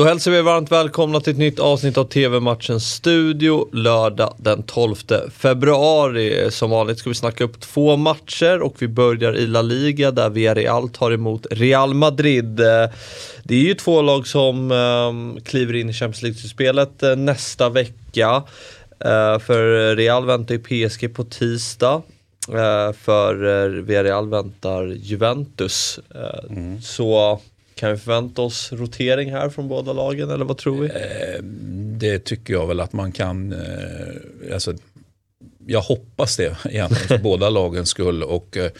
Då hälsar vi varmt välkomna till ett nytt avsnitt av TV-matchens studio lördag den 12 februari. Som vanligt ska vi snacka upp två matcher och vi börjar i La Liga där Villarreal tar emot Real Madrid. Det är ju två lag som um, kliver in i Champions League-spelet uh, nästa vecka. Uh, för Real väntar ju PSG på tisdag. Uh, för Villarreal väntar Juventus. Mm. Så kan vi förvänta oss rotering här från båda lagen eller vad tror vi? Eh, det tycker jag väl att man kan. Eh, alltså, jag hoppas det egentligen för båda lagens skull. Och, eh,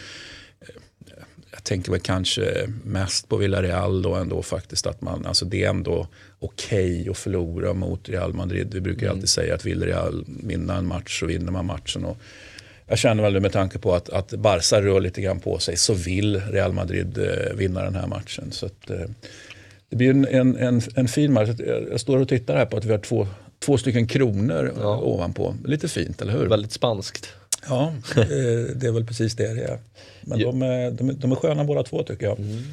jag tänker väl kanske mest på Villarreal då ändå faktiskt. att man, alltså Det är ändå okej okay att förlora mot Real Madrid. Vi brukar mm. alltid säga att vill Real vinna en match så vinner man matchen. Och, jag känner väl med tanke på att, att Barca rör lite grann på sig så vill Real Madrid eh, vinna den här matchen. Så att, eh, det blir en, en, en, en, fin match. Jag står och tittar här på att vi har två, två stycken kronor ja. ovanpå. Lite fint, eller hur? Väldigt spanskt. Ja, eh, det är väl precis det det är. Men de, är, de, är, de är sköna båda två tycker jag. Mm.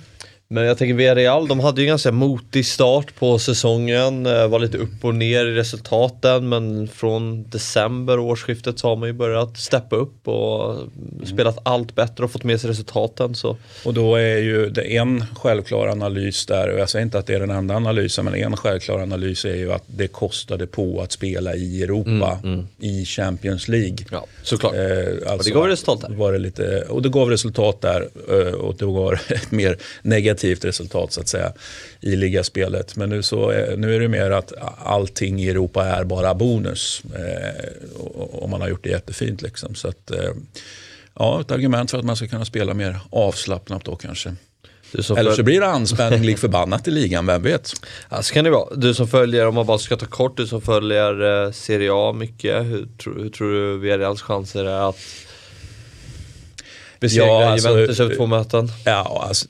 Men jag tänker Villarreal, de hade ju en ganska motig start på säsongen, eh, var lite upp och ner i resultaten men från december årsskiftet så har man ju börjat steppa upp och mm. spelat allt bättre och fått med sig resultaten. Så. Och då är ju det en självklar analys där, och jag säger inte att det är den enda analysen, men en självklar analys är ju att det kostade på att spela i Europa, mm, mm. i Champions League. Ja, såklart. Eh, alltså, och det gav resultat där. Var det lite, och det gav resultat där eh, och det var ett mer negativt negativt resultat så att säga i ligaspelet. Men nu, så, nu är det mer att allting i Europa är bara bonus. Eh, och man har gjort det jättefint. Liksom. Så att, eh, ja, ett argument för att man ska kunna spela mer avslappnat då kanske. Eller så blir det anspänning lik förbannat i ligan, vem vet? Ja, så kan det vara. Du som följer, om man bara ska ta kort, du som följer eh, Serie A mycket, hur, hur, hur tror du Villarreals chanser är att besegra ja, alltså, Juventus över två möten? Ja, alltså,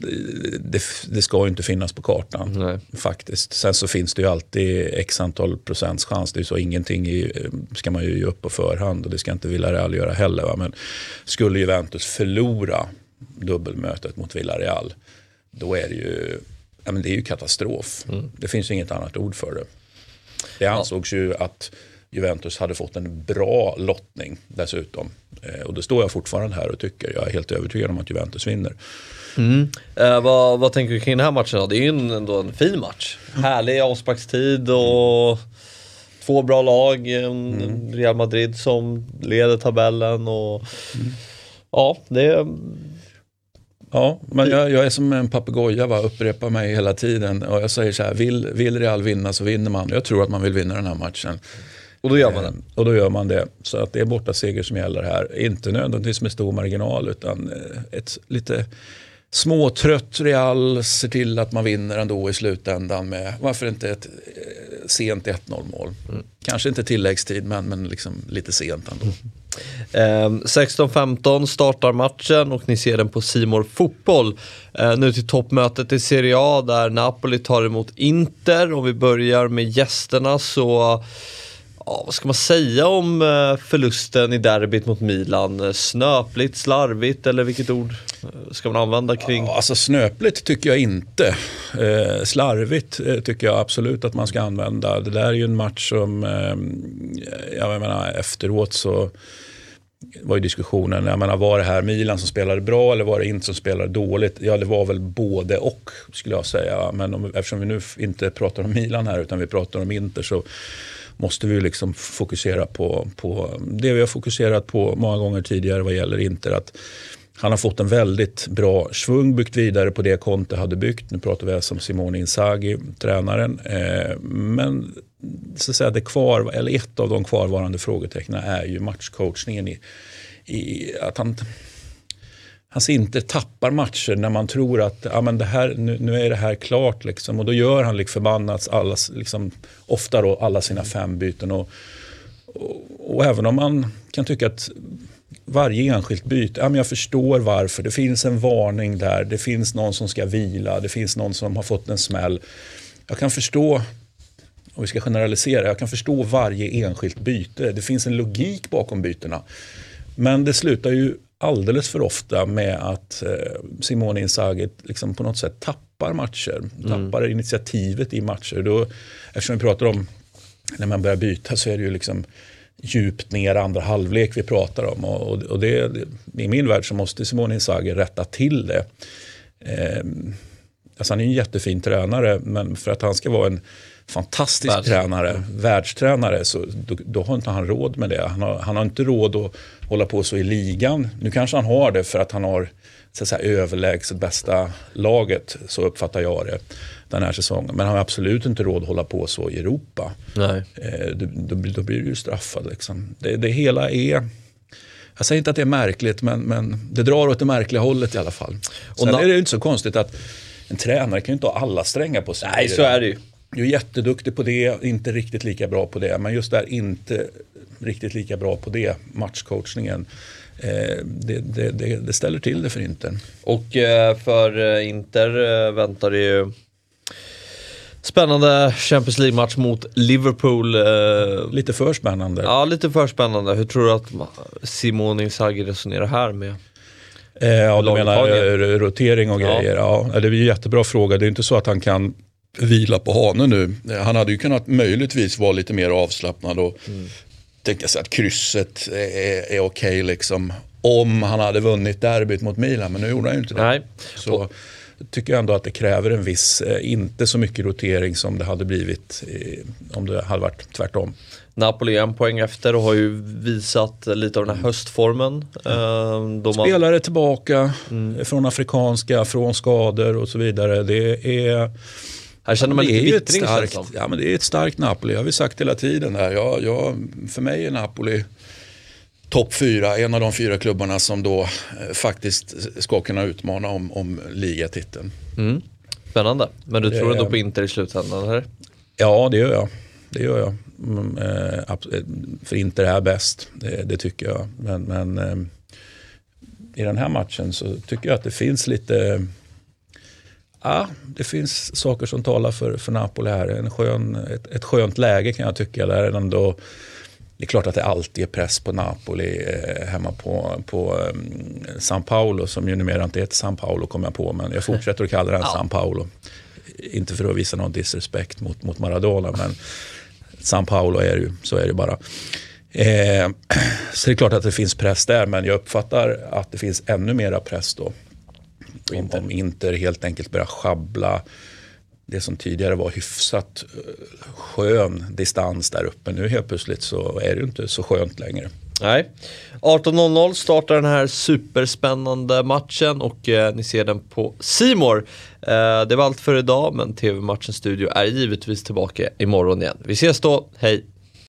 det, det, ska ju inte finnas på kartan Nej. faktiskt. Sen så finns det ju alltid x antal procents chans. Det är så ingenting i, ska man ju ge upp på förhand och det ska inte Villarreal göra heller. Va? Men skulle Juventus förlora dubbelmötet mot Villarreal, då är det ju, ja, men det är ju katastrof. Mm. Det finns inget annat ord för det. Det ansågs ja. ju att Juventus hade fått en bra lottning dessutom. Eh, och det står jag fortfarande här och tycker. Jag är helt övertygad om att Juventus vinner. Mm. Eh, vad, vad, tänker du kring den här matchen då? Det är ju en, ändå en fin match. Mm. Härlig avsparkstid och mm. två bra lag. Mm. Real Madrid som leder tabellen och mm. ja, det är Ja, men jag, jag, är som en papegoja, upprepar mig hela tiden. Och jag säger så här, vill, vill Real vinna så vinner man. Jag tror att man vill vinna den här matchen. Och då gör man det? Eh, och då gör man det. Så att det är borta seger som gäller här. Inte nödvändigtvis med stor marginal utan eh, ett lite småtrött Real ser till att man vinner ändå i slutändan med, varför inte ett eh, sent 1-0 mål. Mm. Kanske inte tilläggstid men, men liksom lite sent ändå. Eh, 16-15 startar matchen och ni ser den på Simor Fotboll. Eh, nu till toppmötet i Serie A där Napoli tar emot Inter. Om vi börjar med gästerna så ja, vad ska man säga om eh, förlusten i derbyt mot Milan? Snöpligt, slarvigt eller vilket ord eh, ska man använda kring? Ja, alltså snöpligt tycker jag inte. Eh, slarvigt eh, tycker jag absolut att man ska använda. Det där är ju en match som, eh, jag menar efteråt så var ju diskussionen, jag menar, var det här Milan som spelade bra eller var det inte som spelade dåligt? Ja, det var väl både och skulle jag säga. Men om, eftersom vi nu inte pratar om Milan här utan vi pratar om Inter så måste vi liksom fokusera på, på det vi har fokuserat på många gånger tidigare vad gäller Inter. Att han har fått en väldigt bra svung, byggt vidare på det Conte hade byggt. Nu pratar vi alltså om Simone Inzaghi, tränaren. Eh, men så att säga, det kvar, eller ett av de kvarvarande frågetecknen är ju matchcoachningen. I, i att han hans Inter tappar matcher när man tror att ja, men det här, nu, nu är det här klart. Liksom. Och då gör han lik förbannat alla, liksom, ofta då, alla sina fem byten. Och, och, och, även om man kan tycka att varje enskilt byte, ja, men jag förstår varför. Det finns en varning där, det finns någon som ska vila, det finns någon som har fått en smäll. Jag kan förstå, och vi ska generalisera, jag kan förstå varje enskilt byte. Det finns en logik bakom bytena. Men det slutar ju alldeles för ofta med att eh, Simone Inzaghi liksom på något sätt tappar matcher, tappar initiativet i matcher. Då, eftersom vi pratar om när man börjar byta så är det ju liksom djupt ner andra halvlek vi pratar om. Och, och det, I min värld så måste Simone Inzaghi rätta till det. Eh, alltså han är en jättefin tränare men för att han ska vara en fantastisk Världs. tränare, världstränare, så då, då, har inte han råd med det. Han har, han har inte råd att hålla på så i ligan. Nu kanske han har det för att han har så att säga, överlägset bästa laget, så uppfattar jag det den här säsongen. Men han har absolut inte råd att hålla på så i Europa. Nej. Eh, då, då, då, blir du ju straffad. Liksom. Det, det hela är... Jag säger inte att det är märkligt, men, men det drar åt det märkliga hållet i alla fall. Sen är det ju inte så konstigt att en tränare kan ju inte ha alla strängar på sig. Nej, så är det ju. Du är jätteduktig på det, inte riktigt lika bra på det. Men just där inte riktigt lika bra på det, matchcoachningen. Eh, det, det, det, det, ställer till det för Inter. Och eh, för eh, Inter väntar det ju Spännande Champions League-match mot Liverpool. Lite för spännande. Ja, lite för spännande. Hur tror du att Simone Inzaghi resonerar här med Ja, du menar rotering och grejer. Ja. ja. det är en jättebra fråga. Det är inte så att han kan vila på hanen nu. Han hade ju kunnat möjligtvis vara lite mer avslappnad och mm. tänka sig att krysset är, är okej okay liksom. Om han hade vunnit derbyt mot Milan, men nu gjorde han ju inte det. Nej. Så tycker jag ändå att det kräver en viss, eh, inte så mycket rotering som det hade blivit om det hade varit tvärtom. Napoli är en poäng efter och har ju visat lite av den här höstformen. Mm. De Spelare har... tillbaka mm. från afrikanska, från skador och så vidare. Det är här känner man lite vittring starkt, ja, men Det är ett starkt Napoli, det har vi sagt hela tiden. Här. Jag, jag, för mig är Napoli topp fyra, en av de fyra klubbarna som då eh, faktiskt ska kunna utmana om, om ligatiteln. Mm. Spännande, men du det, tror ändå på Inter i slutändan? Eller? Ja, det gör jag. Det gör jag. Mm, eh, eh, för Inter är bäst, det, det tycker jag. Men, men eh, i den här matchen så tycker jag att det finns lite Ja, det finns saker som talar för, för Napoli här. En skön, ett, ett skönt läge kan jag tycka. Där ändå, det är klart att det alltid är press på Napoli eh, hemma på, på um, San Paolo som ju numera inte heter San Paolo kommer jag på men jag fortsätter att kalla den ja. San Paolo. Inte för att visa någon disrespekt mot, mot Maradona men San Paolo är det ju, så är det bara. Eh, så det är klart att det finns press där men jag uppfattar att det finns ännu mera press då om, om Inter helt enkelt börjar schabbla det som tidigare var hyfsat eh, skön distans där uppe. Nu helt plötsligt så är det inte så skönt längre. Nej. 18.00 startar den här superspännande matchen och eh, ni ser den på Simor. Eh, det var allt för idag men TV-matchens studio är givetvis tillbaka imorgon igen. Vi ses då, hej!